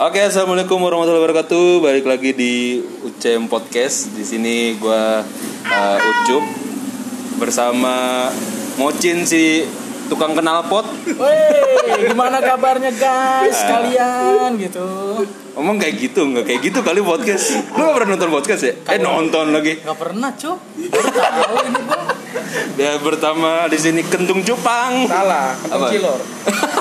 Oke, assalamualaikum warahmatullahi wabarakatuh. Balik lagi di UCM Podcast. Di sini gue uh, Ucup bersama Mocin si tukang knalpot. Woi, gimana kabarnya guys kalian gitu? Ngomong kayak gitu, nggak kayak gitu kali podcast. Lu gak pernah nonton podcast ya? Eh nonton lagi. Gak pernah cuk. Tahu ini gua. Ya pertama di sini kentung cupang. Salah, Apa? kentung cilor.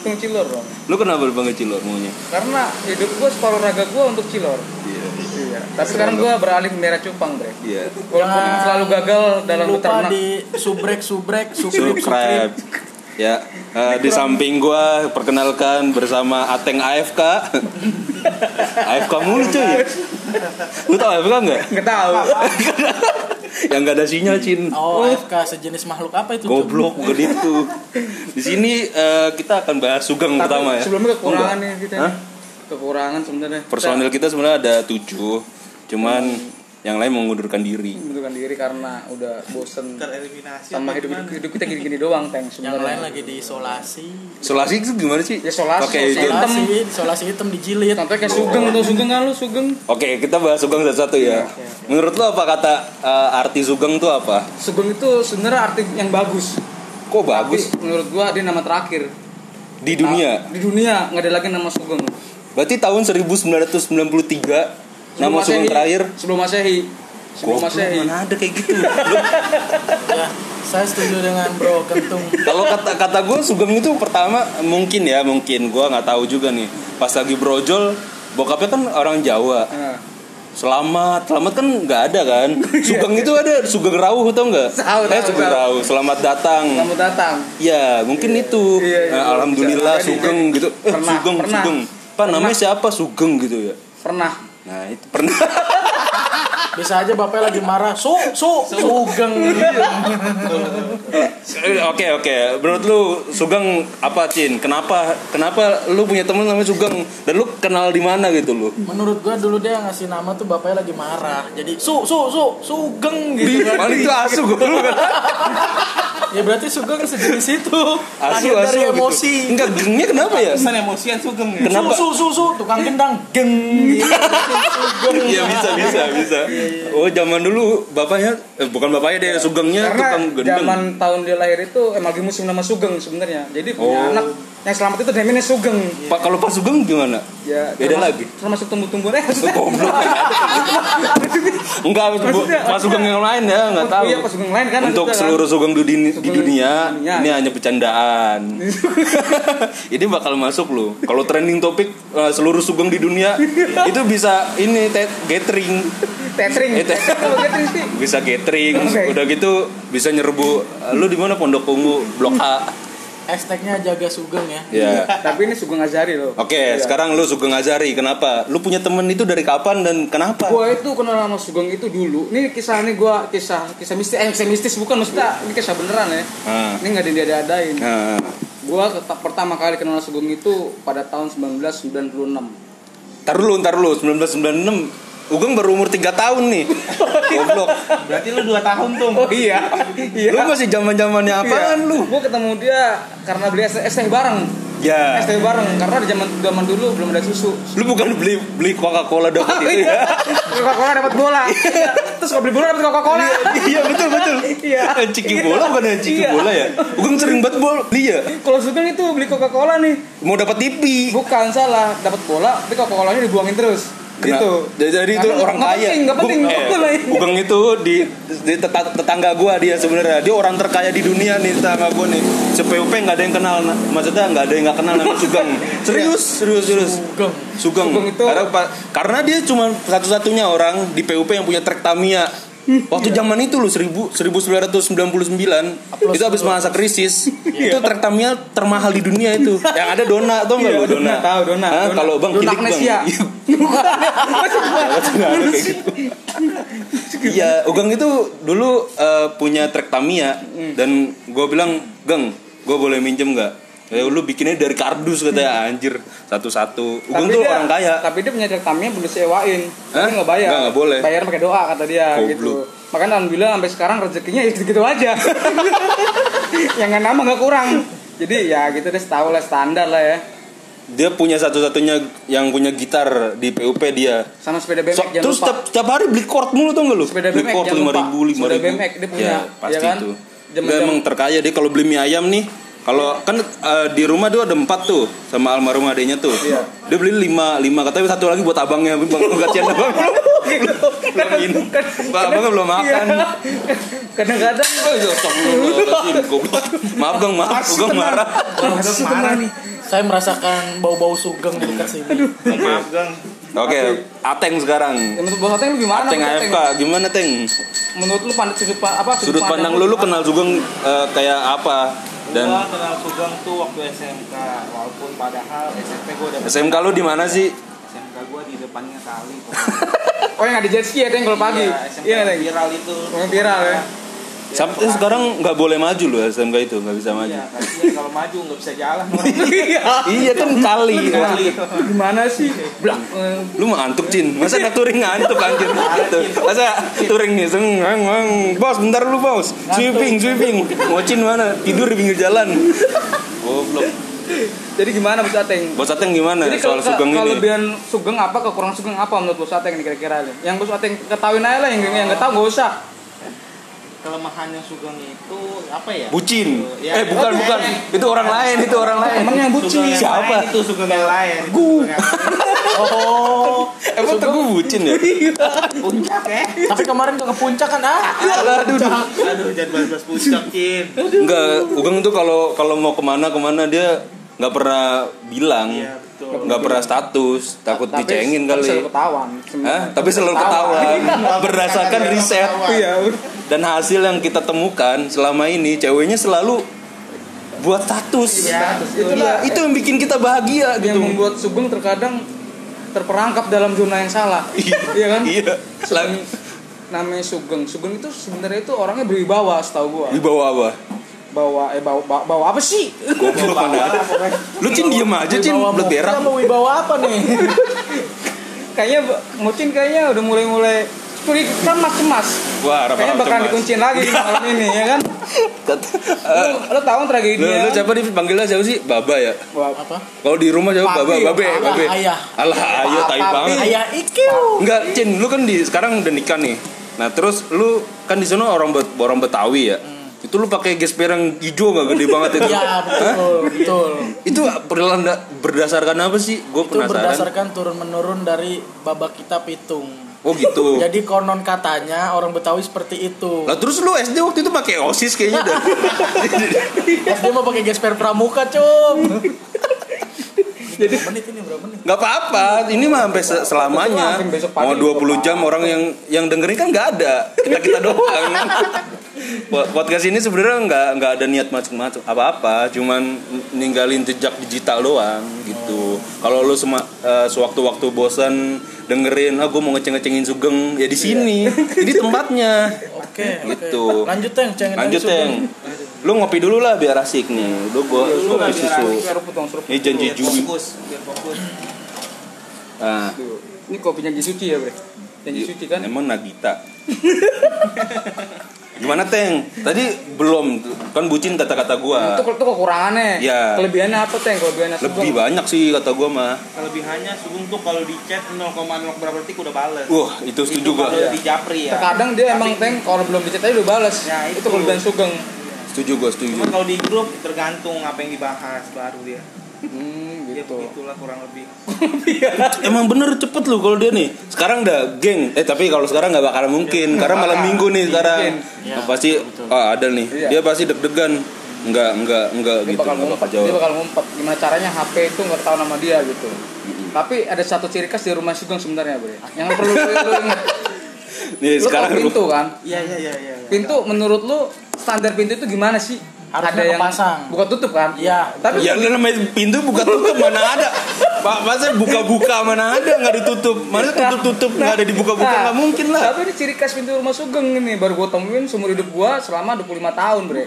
kentung cilor dong. Lu kenapa banget cilor maunya? Karena hidup gue separuh raga gue untuk cilor. Iya. Iya. Tapi sekarang gue beralih merah cupang, bre. Iya. Walaupun selalu gagal dalam lupa beternak. di subrek subrek subrek Subscribe. Ya, eh, di samping gua perkenalkan bersama Ateng AFK. AFK mulu cuy. Lu tau AFK enggak? Nggak tahu. Yang gak ada sinyal, Cin. Oh, AFK sejenis makhluk apa itu? Goblok bukan itu. Di sini eh, kita akan bahas sugeng Tapi pertama ya. sebelumnya kekurangan Oh, nih enggak. kita. Hah? Kekurangan sebenarnya. Personil kita sebenarnya ada tujuh, cuman yang lain mengundurkan diri. Membutuhkan diri karena udah bosen tereliminasi sama hidup, hidup, hidup kita gini-gini doang, Teng. Yang lain lagi diisolasi. Isolasi itu gimana sih? Ya, isolasi, Pakai isolasi. itu. Isolasi, isolasi hitam dijilid. Contohnya kayak sugeng tuh sugeng kan lu sugeng. Oke, kita bahas sugeng satu-satu ya. Menurut lo apa kata eh, arti sugeng tuh apa? Sugeng itu sebenarnya arti yang bagus. Kok bagus Tapi menurut gua dia nama terakhir. di dunia? Di dunia nggak ada lagi nama Sugeng. Berarti tahun 1993 nama Sugeng terakhir. Sebelum Masehi. Sebelum Goblok, Masehi. mana ada kayak gitu. Ya, saya setuju dengan Bro Kentung. Kalau kata kata gue Sugeng itu pertama mungkin ya mungkin gue nggak tahu juga nih. Pas lagi brojol bokapnya kan orang Jawa. Nah, Selamat, selamat kan nggak ada kan? Sugeng itu ada Sugeng Rawuh atau enggak? Tahu, Eh tahu, Sugeng. Rawuh, selamat datang. selamat datang. Ya, mungkin itu. Iya, iya. Nah, Alhamdulillah Sugeng gitu. Eh, pernah, Sugeng, pernah. Sugeng. Pak namanya siapa Sugeng gitu ya? Pernah. Nah, itu pernah. Bisa aja bapaknya lagi marah. Su, su, sugeng. Eh, Oke oke, menurut lu Sugeng apa Cin? Kenapa kenapa lu punya temen namanya Sugeng dan lu kenal di mana gitu lu? Menurut gua dulu dia ngasih nama tuh bapaknya lagi marah. Jadi su, su, su, sugeng gitu kan. Paling itu asu gue. Ya berarti sugeng sejenis itu. Asu Lahir asu dari gitu. emosi. Enggak gengnya kenapa ya? pesan emosian sugeng ya Kenapa? Su, su, su, su, tukang gendang. Geng. Sugeng. Iya bisa bisa bisa. Oh zaman dulu bapaknya eh, bukan bapaknya deh Sugengnya Karena tukang gendeng. zaman tahun dia lahir itu emang lagi musim nama Sugeng sebenarnya. Jadi punya Oh. anak yang selamat itu namanya Sugeng. Pak kalau pas Sugeng gimana? Ya, Beda termasuk- lagi. Termasuk tumbuh-tumbuhan eh maksudnya. Goblok. Enggak Maksudnya- pas Sugeng yang lain ya nggak tahu. Iya, pas Sugeng lain kan Untuk kan. seluruh Sugeng di, dunia, di dunia. ini hanya bercandaan. ini bakal masuk loh. Kalau trending topik eh, seluruh Sugeng di dunia itu bisa ini gathering. Eh, gathering bisa gathering. Udah gitu bisa nyerbu. Lu di mana Pondok Ungu, Blok A. Hashtagnya jaga sugeng ya. Ya. Tapi ini Sugeng Azari loh. Oke, Iya. sekarang lu Sugeng Azari. Kenapa? Lu punya temen itu dari kapan dan kenapa? Gua itu kenal sama Sugeng itu dulu. Ini kisah ini gua kisah kisah mistis eh kisah mistis bukan maksudnya ini kisah beneran ya. Nah. Ini nggak diada-adain. Nah, Gua pertama kali kenal Sugeng itu pada tahun 1996. Ntar dulu, ntar dulu, 1996 Ugeng baru umur 3 tahun nih Goblok berarti lu 2 tahun tuh Oh iya. iya. Lu masih zaman zamannya apaan lu? Gua ketemu dia karena beli es, teh bareng. Ya Es teh bareng karena di zaman zaman dulu belum ada susu. Lu bukan beli beli Coca-Cola dapat itu ya? Coca-Cola dapat bola. Terus kalau beli bola dapat Coca-Cola. iya betul betul Iya. Ciki bola bukan ya ciki Iya. bola ya? Ugeng sering banget bol beli ya? Kalau Sugeng itu beli Coca-Cola nih. Mau dapat TV Bukan salah, dapat bola, tapi Coca-Colanya dibuangin terus. Kena- Gitu. Jadi, jadi itu orang kaya. penting, nggak penting, Bung- nggak eh. Ugeng itu di, di teta- tetangga gua dia sebenarnya. Dia orang terkaya di dunia nih tetangga gua nih. Se-PUP nggak ada yang kenal. nah, Maksudnya nggak ada yang nggak kenal nama Sugeng. Serius, serius, serius. Sugeng. Sugeng. Sugeng itu- karena, karena dia cuma satu-satunya orang di PUP yang punya trek Tamiya. Waktu zaman itu loh 1000 1999 itu habis masa krisis. itu trek Tamiya termahal di dunia itu. Yang ada Dona tuh enggak Iya, lu Dona? Tahu, Dona, Hah, Dona. Kalau Bang Dona Kilik Bang. Iya. Gitu. Iya, Ugeng itu dulu eh, punya trek Tamiya dan gue bilang, "Geng, gue boleh minjem nggak?" Ya lu bikinnya dari kardus katanya anjir satu-satu. Ugeng tuh dia, orang kaya. Tapi dia punya rektamnya belum disewain. Hah? Tapi nggak bayar. Nggak, nggak boleh. Bayar pakai doa kata dia Goblok. gitu. Makanya alhamdulillah sampai sekarang rezekinya ya gitu-gitu aja. yang nggak nama nggak kurang. Jadi ya gitu deh tahu lah standar lah ya. Dia punya satu-satunya yang punya gitar di PUP dia. Sama sepeda BMX So, jangan terus lupa. setiap, setiap hari beli chord mulu tuh nggak lu? Sepeda beli BMX chord lima ribu, lima Sepeda ribu. BMX dia punya, Ya, pasti ya kan? itu. Dia emang terkaya dia kalau beli mie ayam nih. Kalau kan eh, di rumah dia ada empat tuh sama almarhum adenya tuh. Iya. Dia beli lima, lima katanya satu lagi buat abangnya. Bang kasihan abang belum belum minum. Bang, abangnya belum makan. Iya. Kadang-kadang Oh, iya, goblok. Maaf bang, maaf, gue marah. Asu tenang nih. Saya merasakan bau-bau sugeng di dekat sini. Maaf gang. Oke, Ateng sekarang. Ya, menurut Bos Ateng lu gimana? Ateng AFK, gimana Teng? Menurut lu pandang sudut pa- apa Sudut pandang lu, lu kenal Sugeng eh, kayak apa? Dan Gua kenal Sugeng tuh waktu SMK Walaupun padahal SMP gua udah SMK lu di mana sih? SMK gua di depannya kali Oh yang ada jet ski ya Teng kalau pagi. Iya, SMK Iya viral itu Oh, viral ya. Sampai sekarang nggak boleh maju loh SMK itu, nggak bisa maju. Iya, kalau maju nggak bisa jalan Iya. Iya kan kali. Kali. Gimana sih? Blak. Lu mah ngantuk Cin, masa nggak touring ngantuk anjir Masa touring nih, seng. Bos bentar lu bos Sweeping, sweeping Mau Cin mana? Tidur di pinggir jalan Goblok Jadi gimana Bos Ateng? Bos Ateng gimana Jadi soal kalau Sugeng kalau ini? kelebihan Sugeng apa kekurangan Sugeng apa menurut Bos Ateng nih kira-kira nih? Yang Bos Ateng ketahuin aja lah yang yang nggak tahu nggak usah. Kelemahannya Sugeng itu apa ya Bucin Ya, Eh bukan, bukan Itu orang lain, itu orang lain Emang yang bucin Sugeng yang Siapa? lain itu Sugeng yang lain Gu. Oh, Emang teguh bucin ya? puncak ya tapi kemarin ke puncak kan ah. Aduh, aduh. aduh jangan bahas-bahas puncak Cin Enggak, Ugeng tuh kalau kalau mau ke mana ke mana dia nggak pernah bilang, Iya, betul. nggak pernah status, takut Tapi- dicengin tapi kali. Selalu ketahuan. Hah? Tapi selalu ketahuan berdasarkan riset Iya. Dan hasil yang kita temukan selama ini ceweknya selalu buat status. Iya, Itulah Itu yang bikin kita bahagia yang gitu. membuat Sugeng terkadang terperangkap dalam zona yang salah. Iya kan? Iya. Selain namanya Sugeng. Sugeng itu sebenarnya itu orangnya berwibawa setahu gua. Di bawah apa? Bawa eh bawa bawa, bawa apa sih? Goblok mana? Lu cin diem aja cin, Wibawa mobil berak. sama wibawa apa nih? kayaknya Mucin kayaknya udah mulai-mulai curi kan mas cemas. Wah, harap Kayaknya bakalan dikuncin lagi di malam ini ya kan? Lu, lu tahu tragedi Lu, lu siapa dipanggilnya siapa sih? Baba ya? Apa? Kalau di rumah siapa? Baba, babe, babe. ayah. Alah, ayo tai banget. Ayah ikiu. Enggak, Cin, lu kan di sekarang udah nikah nih. Nah, terus lu kan di sana orang Bet- orang Betawi ya. Itu lu pakai gesper yang hijau gak gede banget itu? Ya Hah? betul, betul. Itu perlanda berdasarkan apa sih? Gue Itu penasaran. berdasarkan turun menurun dari babak kita pitung. Oh gitu. Jadi konon katanya orang Betawi seperti itu. Lah terus lu SD waktu itu pakai OSIS kayaknya dah. SD mau pakai gesper pramuka, cum. Jadi menit ini berapa menit? Gak apa-apa, ini mah sampai se- selamanya. Mau pagi 20 jam orang yang yang dengerin kan nggak ada. Kita kita doang. Po- Podcast ini sebenarnya nggak nggak ada niat macam-macam apa-apa, cuman ninggalin jejak digital doang gitu. Kalau lu sema, eh, sewaktu-waktu bosan dengerin, ah gue mau ngeceng-ngecengin Sugeng, ya di sini, di tempatnya. Oke, Gitu. oke. Lanjut Teng, cengin Lanjut yang, lu ngopi dulu lah biar asik nih. Lu gua Lu kopi biar susu. Ini janji biar fokus Nah. Ini kopinya Jisuci ya, Bre? Janji suci kan? Emang Nagita. Gimana Teng? Tadi belum kan bucin kata-kata gua. Itu, itu kekurangannya. Iya. Kelebihannya apa, Teng? Kelebihannya Lebih Sugeng? banyak sih kata gua mah. kelebihannya Sugeng tuh kalau di chat 0,0 berapa detik udah bales Wah, itu setuju itu gua. kalau di Japri ya Terkadang dia emang Teng kalau belum dicat aja udah balas. Ya, itu. itu. kelebihan Sugeng. Setuju gua, setuju. Cuma kalau di grup tergantung apa yang dibahas baru dia. Hmm, Ya gitu. begitulah kurang lebih. Emang bener cepet loh kalau dia nih. Sekarang udah geng. Eh tapi kalau sekarang nggak bakalan mungkin karena malam minggu nih sekarang. Iya, Nah, pasti ah, ada nih. Iya. Dia pasti deg-degan. Enggak, enggak, enggak Dia gitu. bakal Enggak ngumpet, bakal dia bakal ngumpet. Gimana caranya HP itu nggak tahu nama dia gitu. Tapi ada satu ciri khas di rumah Sugeng sebenarnya, Bre. Yang perlu lu, lu inget. Nih Lu sekarang tahu pintu kan? Iya iya iya iya. Pintu menurut lu standar pintu itu gimana sih? Harusnya kepasang. buka tutup kan? Iya. Tapi Ya namanya pintu buka tutup mana ada Pak masa buka-buka mana ada nggak ditutup Mana tutup-tutup nggak ada dibuka-buka Nah, nggak mungkin lah Tapi ini ciri khas pintu rumah Sugeng ini baru gue temuin seumur hidup gua selama 25 tahun, Bre.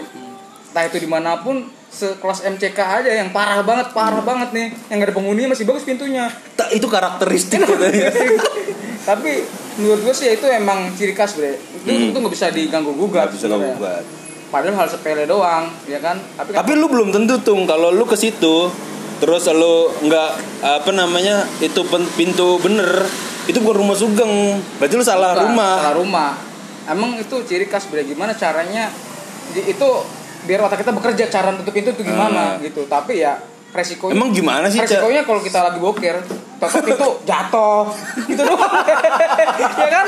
Entah itu di mana pun sekelas MCK aja yang parah banget, parah banget nih. Yang gak ada penghuni masih bagus pintunya. Tak, itu karakteristik katanya Tapi menurut gue sih itu emang ciri khas, Bre. Itu Hmm. itu nggak bisa diganggu gugat. bisa sebenarnya. buat Padahal hal sepele doang, ya kan? Tapi kan tapi lu belum tentu tuh kalau lu ke situ terus lu nggak apa namanya itu pintu bener itu bukan rumah Sugeng. Berarti lu salah Bukan, rumah. Salah rumah. Emang itu ciri khas bro gimana caranya itu biar otak kita bekerja cara tutup pintu itu gimana gitu. Tapi ya resikonya emang gimana sih resikonya kalau kita lagi boker tutup itu jatuh gitu doang. Ya kan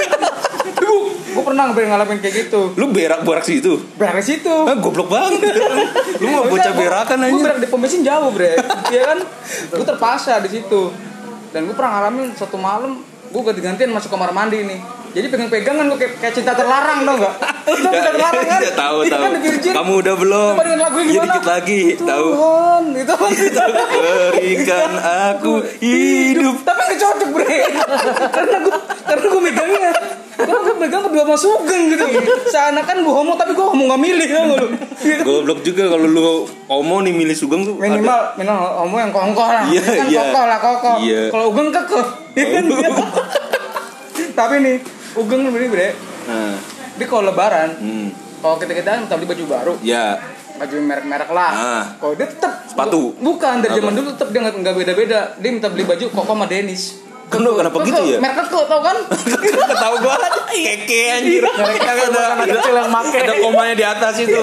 gue pernah gue ngalamin kayak gitu. Lu berak berak situ? Berak situ. Ah goblok banget. Lu mau bocah berakan gue aja berak di pom bensin jauh bre. Ya kan? Gue terpaksa di situ. Dan gue pernah ngalamin satu malam gue ganti-gantian masuk kamar mandi nih. Jadi pegang-pegangan gue kayak, kayak cinta terlarang dong nggak? Lu tau cinta terlarang kan? ya, tahu Iya tahu. kan, kamu udah belum? Coba dengan lagunya ya gimana? dikit lagi tahu. Tuhan itu berikan aku hidup. tapi gak cocok bre. Karena gue karena gue megangnya sama sugeng gitu seakan gue homo tapi gue homo gak milih gak lu Iya kan? goblok juga kalau lu omo nih milih sugeng tuh ada. minimal minimal homo yang kongkoh lah Iya, kan iya. kokoh lah kokoh Iya. kalau ugeng kekeh Iya kan? tapi nih ugeng ini bre nah, dia kalau lebaran hmm. kalau kita kita minta beli baju baru ya baju merek-merek lah Ah. kalau dia tetap Sepatu. bukan dari zaman dulu tetap dia nggak nggak beda-beda dia minta beli baju koko sama Denis Kenapa- kenapa gitu ya? merek keke tau kan tahu gua keke anjir Mereka ada anak kecil yang make. ada komanya di atas itu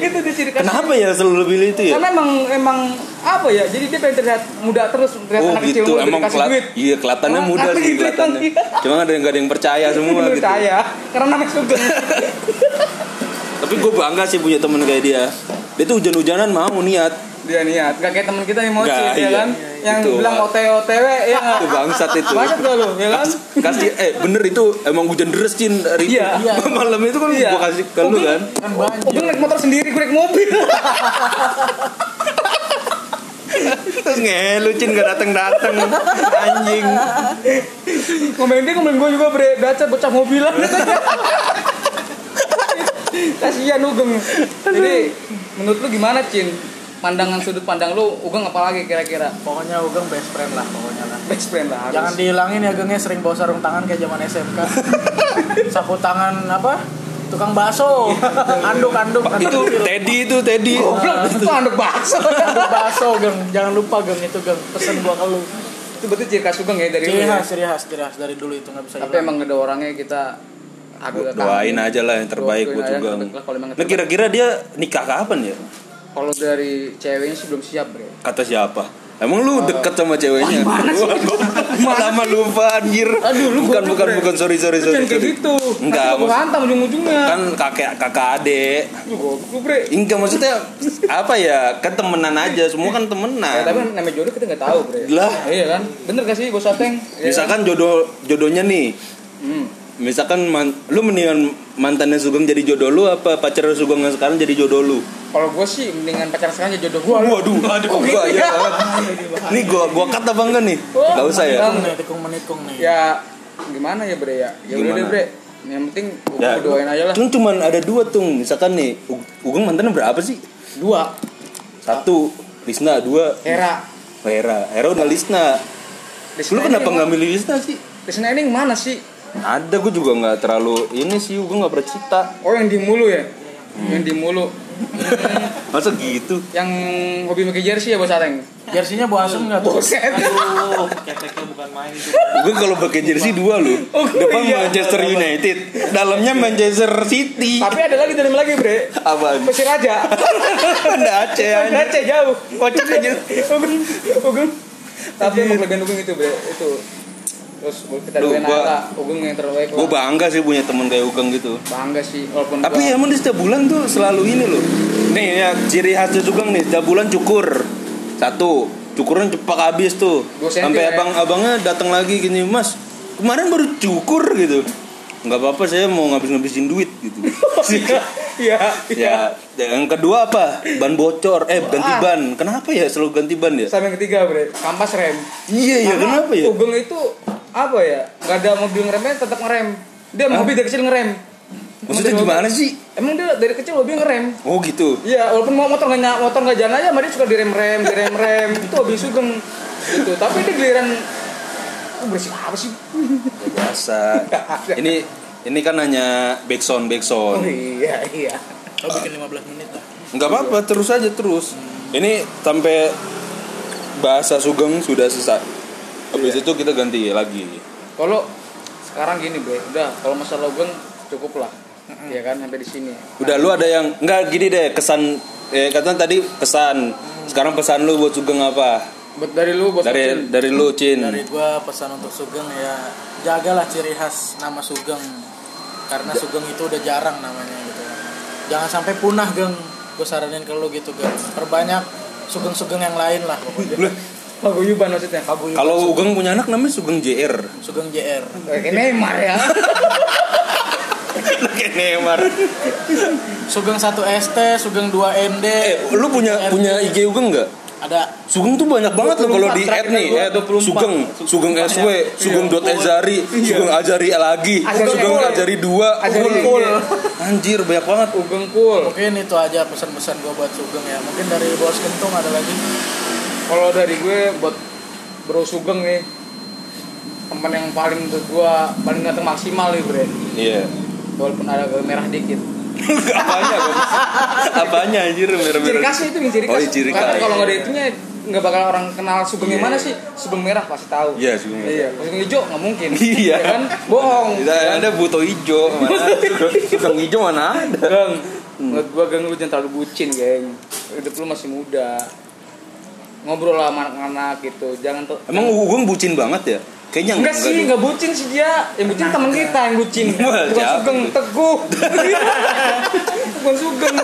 itu dia ciri khas kenapa ya selalu pilih itu ya karena emang emang apa ya jadi dia pengen terlihat muda terus terlihat Oh anak kecil gitu, mulu emang dikasih kelat, duit iya kelihatannya muda sih gitu, kelihatannya. iya. Cuma ada yang gak ada yang percaya semua gitu. saya karena namanya sugeng Tapi gue bangga sih punya temen kayak dia. Dia tuh hujan-hujanan mau niat. dia niat gak kayak temen kita yang mau ya iya. Kan yang Itu. bilang otw otw ya Itu bangsat itu. banyak gak lu ya kan Kasih eh bener itu emang hujan deres Cin hari itu. Iya. Iya. Malam itu kan Iya. gua kasih ke lu kan. Kan. Gue naik motor sendiri, gue naik mobil. Terus ngelu Cin gak dateng-dateng anjing. Ngomongin dia ngomongin gue juga bre, baca bocah mobilan. Kasihan Ugeng. Jadi menurut lu gimana Cin? Pandangan sudut pandang lu, Ugeng apa lagi kira-kira? Pokoknya Ugeng best friend lah pokoknya lah. Best friend lah harus. Jangan dihilangin ya gengnya sering bawa sarung tangan kayak zaman SMK. Sapu tangan apa? Tukang bakso. Anduk-anduk. Itu Teddy itu Teddy. Goblok, itu anduk bakso. Anduk bakso geng. Jangan lupa geng itu geng. Pesen gua ke lu. itu berarti ciri khas Ugeng ya dari Ciri ya? khas, ciri khas, ciri khas dari dulu itu nggak bisa Tapi hilang. emang ada orangnya kita agak Doain aja lah yang terbaik buat emang Nah kira-kira dia nikah kapan ya? Kalau dari ceweknya sih belum siap bre. Kata siapa? Emang lu deket sama ceweknya? Lama lupa anjir. Aduh, lu bukan bukan Bre. bukan sorry sorry sorry. jangan kayak gitu. Enggak, maksud- hantam ujung-ujungnya. Kan kakek kakak adek. Lu bre. Enggak maksudnya apa ya? Kan temenan aja, semua kan Ya, temenan. tapi namanya jodoh kita nggak tahu, Bre. Lah. Iya kan? Bener gak sih, Bos Ateng? Iya Misalkan jodoh jodohnya nih. Misalkan man- lu mendingan mantannya Sugeng jadi jodoh lu apa pacar Sugeng yang sekarang jadi jodoh lu? Kalau gue sih mendingan pacaran sekarang jadi jodoh gue. Waduh, aduh, Kok gitu bahaya ya? banget. Nih gua gua kata apa enggak nih? Wah, Enggak usah ya. tikung menikung nih. Ya gimana ya, Bre ya? Ya udah deh, Bre. Yang penting gue Ya, doain aja lah. Kan cuman ada dua tuh. Misalkan nih, Ugeng mantannya berapa sih? Dua. Satu, Lisna, dua, Hera. Hera. Hera udah Lisna. Lu kenapa nggak milih Lisna sih? Desna ini mana sih? Ada gue juga nggak terlalu ini sih gue nggak pernah cerita. Oh yang di mulu ya? Yang di mulu. Masa gitu? Yang hobi pakai jersey ya Bos Ateng? Jersinya bau asem nggak tuh? Aduh, keteknya bukan main itu. Gue kalau pakai jersey dua loh. Oh, Depan iya. Manchester United, dalamnya Manchester City. Tapi ada lagi dalam lagi, Bre. Apaan? Pesir aja. Nggak Aceh aja. Aceh jauh. Kocak aja. Ugun, Ugun. Tapi emang Ugun itu, Bre. Itu. Terus kita Duh, gua- Ugun yang terbaik Gue bangga sih punya temen kayak Ugeng gitu. Bangga sih, walaupun Tapi gua- emang di setiap bulan tuh selalu ini loh. Nih ya ciri khasnya Sugeng nih setiap bulan cukur. Satu, cukurnya cepat habis tuh. Sampai lah ya. abang-abangnya datang lagi gini, "Mas, kemarin baru cukur gitu." Nggak apa-apa saya mau ngabis-ngabisin duit gitu. Iya, iya. ya, yang kedua apa? Ban bocor, eh ganti Ah. ban. Kenapa ya selalu ganti ban ya? Sama yang ketiga, Bre. Kampas rem. Iya iya kenapa ya? Ugeng itu apa ya? Gak ada mobil ngeremnya tetap ngerem. Dia Hah? mobil dari kecil ngerem. Maksudnya Emang gimana sih? Emang dia dari kecil hobi ngerem. Oh gitu. Iya, walaupun mau motor nggak motor nggak jalan aja, dia suka direm rem, direm rem. itu hobi sugeng gitu. Tapi dia giliran oh, berisik apa sih? Biasa. ini ini kan hanya backsound Oh backsound. iya iya. Oh bikin 15 menit lah. Nggak apa-apa terus aja terus. Ini sampai bahasa Sugeng sudah selesai. Habis itu kita ganti lagi. Kalau sekarang gini, Bre. Udah, kalau masalah Ugeng cukup lah. Ya kan sampai di sini. Udah lu ada yang enggak gini deh kesan eh kata tadi kesan. Sekarang pesan lu buat Sugeng apa? Buat dari lu, bos. Dari dari lu Cin. Dari gua pesan untuk Sugeng ya jagalah ciri khas nama Sugeng karena Sugeng itu udah jarang namanya gitu. Jangan sampai punah geng. Gue saranin ke lu gitu geng. Perbanyak Sugeng-Sugeng yang lain lah pokoknya. Paguyuban maksudnya. Paguyuban Kalau Sugeng. Ugeng punya anak namanya Sugeng JR. Sugeng JR. Kayak Neymar ya. Kayak Neymar. Sugeng 1 ST, Sugeng 2 ND. Eh, lu punya punya IG Ugeng enggak? Ada Sugeng tuh banyak banget loh kalau di 24, add nih, add gua 24. Sugeng, Sugeng SW, Sugeng dot Ezari, Sugeng Ajari lagi, Sugeng. Ajari 2. Ajari Wih, full. Anjir banyak banget. Ugeng cool. Mungkin itu aja pesan-pesan gue buat Sugeng ya. Mungkin dari Bos Kentung ada lagi. Kalau dari gue buat Bro Sugeng nih teman yang paling menurut gua paling ganteng maksimal nih bre Iya. walaupun ada merah dikit Apanya? Apanya anjir ciri merah-merah? khasnya itu nih ciri khas Oh, iya, ciri karena khas. kalau nggak ada itunya nggak bakal orang kenal Sugeng yang Iya. mana sih Sugeng merah pasti tahu Iya, Sugeng merah. iya Sugeng hijau nggak mungkin Iya. Ya kan bohong Kita ada buto ijo mana? Sugeng ijo mana ada? Geng, menurut gua geng lu jangan terlalu bucin geng hidup lu masih muda ngobrol lah sama anak-anak gitu jangan tuh Emang Ugeng bucin banget ya? Kayaknya Enggak sih, deh. enggak bucin sih dia. Yang bucin teman kita yang bucin. Bukan Sugeng? Teguh. Bukan Sugeng.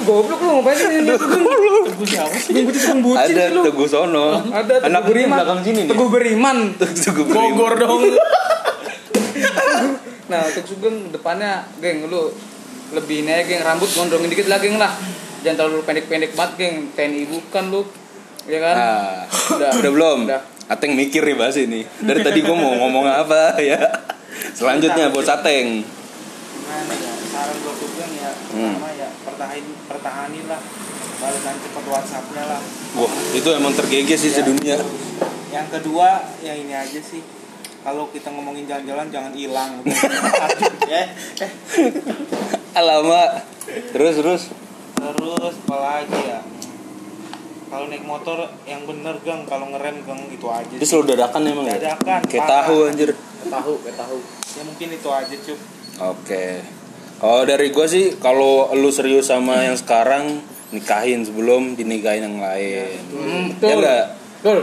Goblok lu ngapain sih ini Sugeng? Teguh siapa sih? Yang bucin Sugeng bucin Ada sih. Teguh Sono. Ada Teguh Anak Beriman. belakang sini nih. Teguh Beriman. Teguh Beriman. Bogor dong. Nah, untuk Sugeng depannya geng lu lebih naik geng rambut gondrongin dikit lagi geng lah. Jangan terlalu pendek-pendek banget geng. TNI bukan lu. Ya kan? Ah, Udah. udah belum? Udah. Ateng mikir nih bahas ini. Dari tadi gua mau ngomong apa ya. Selanjutnya buat Sateng. gimana ya saran gue Sugeng ya Hmm. pertama ya pertahanin pertahanin lah balikan cepat WhatsAppnya lah Wah, itu emang tergege sih Ya. sedunia. yang kedua ya ini aja sih kalau kita ngomongin jalan-jalan jangan hilang ya Alamak. Terus terus. terus apalagi ya kalau naik motor yang bener gang kalau ngerem gang itu aja Itu sih. selalu dadakan emang ya? Dadakan, Kayak tahu anjir. Tahu, kayak tahu. ya mungkin itu aja cup Oke. Kalau dari gua sih kalau lu serius sama yang sekarang nikahin sebelum dinikahin yang lain. Hmm, Ya betul. enggak? Betul.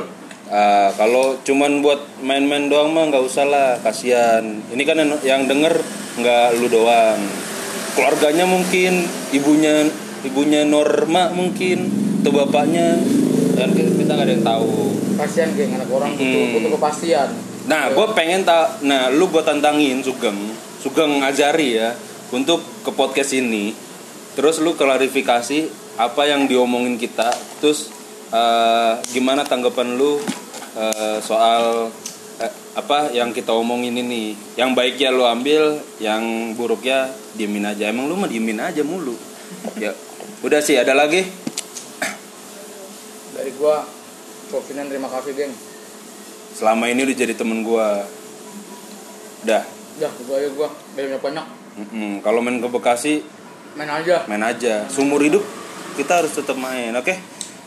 Ah, kalau cuman buat main-main doang mah nggak usah lah, kasihan. Ini kan yang- yang denger nggak lu doang. Keluarganya mungkin, ibunya ibunya Norma mungkin, atau bapaknya, dan kita nggak ada yang tahu. Kasihan geng anak orang butuh, Hmm. butuh kepastian. Nah, gue pengen tak, nah lu gue tantangin Sugeng, Sugeng ngajari ya untuk ke podcast ini. Terus lu klarifikasi apa yang diomongin kita, terus eh, gimana tanggapan lu eh, soal eh, apa yang kita omongin ini. Yang baiknya lu ambil, yang buruknya diemin aja. Emang lu mah diemin aja mulu. ya, udah sih ada lagi. Dari gua Sofinan terima kasih geng. Selama ini lu jadi temen gue. Udah. Dah, gua aja gua banyak banyak. Mm-mm. Kalau main ke Bekasi Main aja. main aja seumur hidup kita harus tetap main oke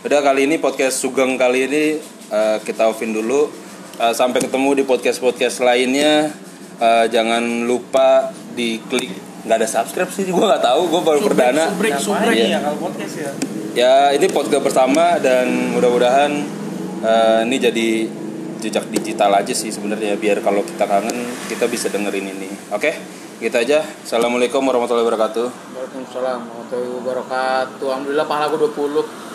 udah kali ini podcast sugeng kali ini eh, kita offin dulu Eh, sampai ketemu di podcast podcast lainnya Eh, jangan lupa diklik nggak ada subscribe sih gue nggak tahu gue baru perdana Subrek, subrek. Iya. ya kalau podcast ya ya ini podcast bersama dan mudah-mudahan eh, ini jadi jejak digital aja sih sebenarnya biar kalau kita kangen kita bisa dengerin ini oke gitu aja assalamualaikum warahmatullahi wabarakatuh Waalaikumsalam warahmatullahi wabarakatuh. Alhamdulillah pahala gua 20.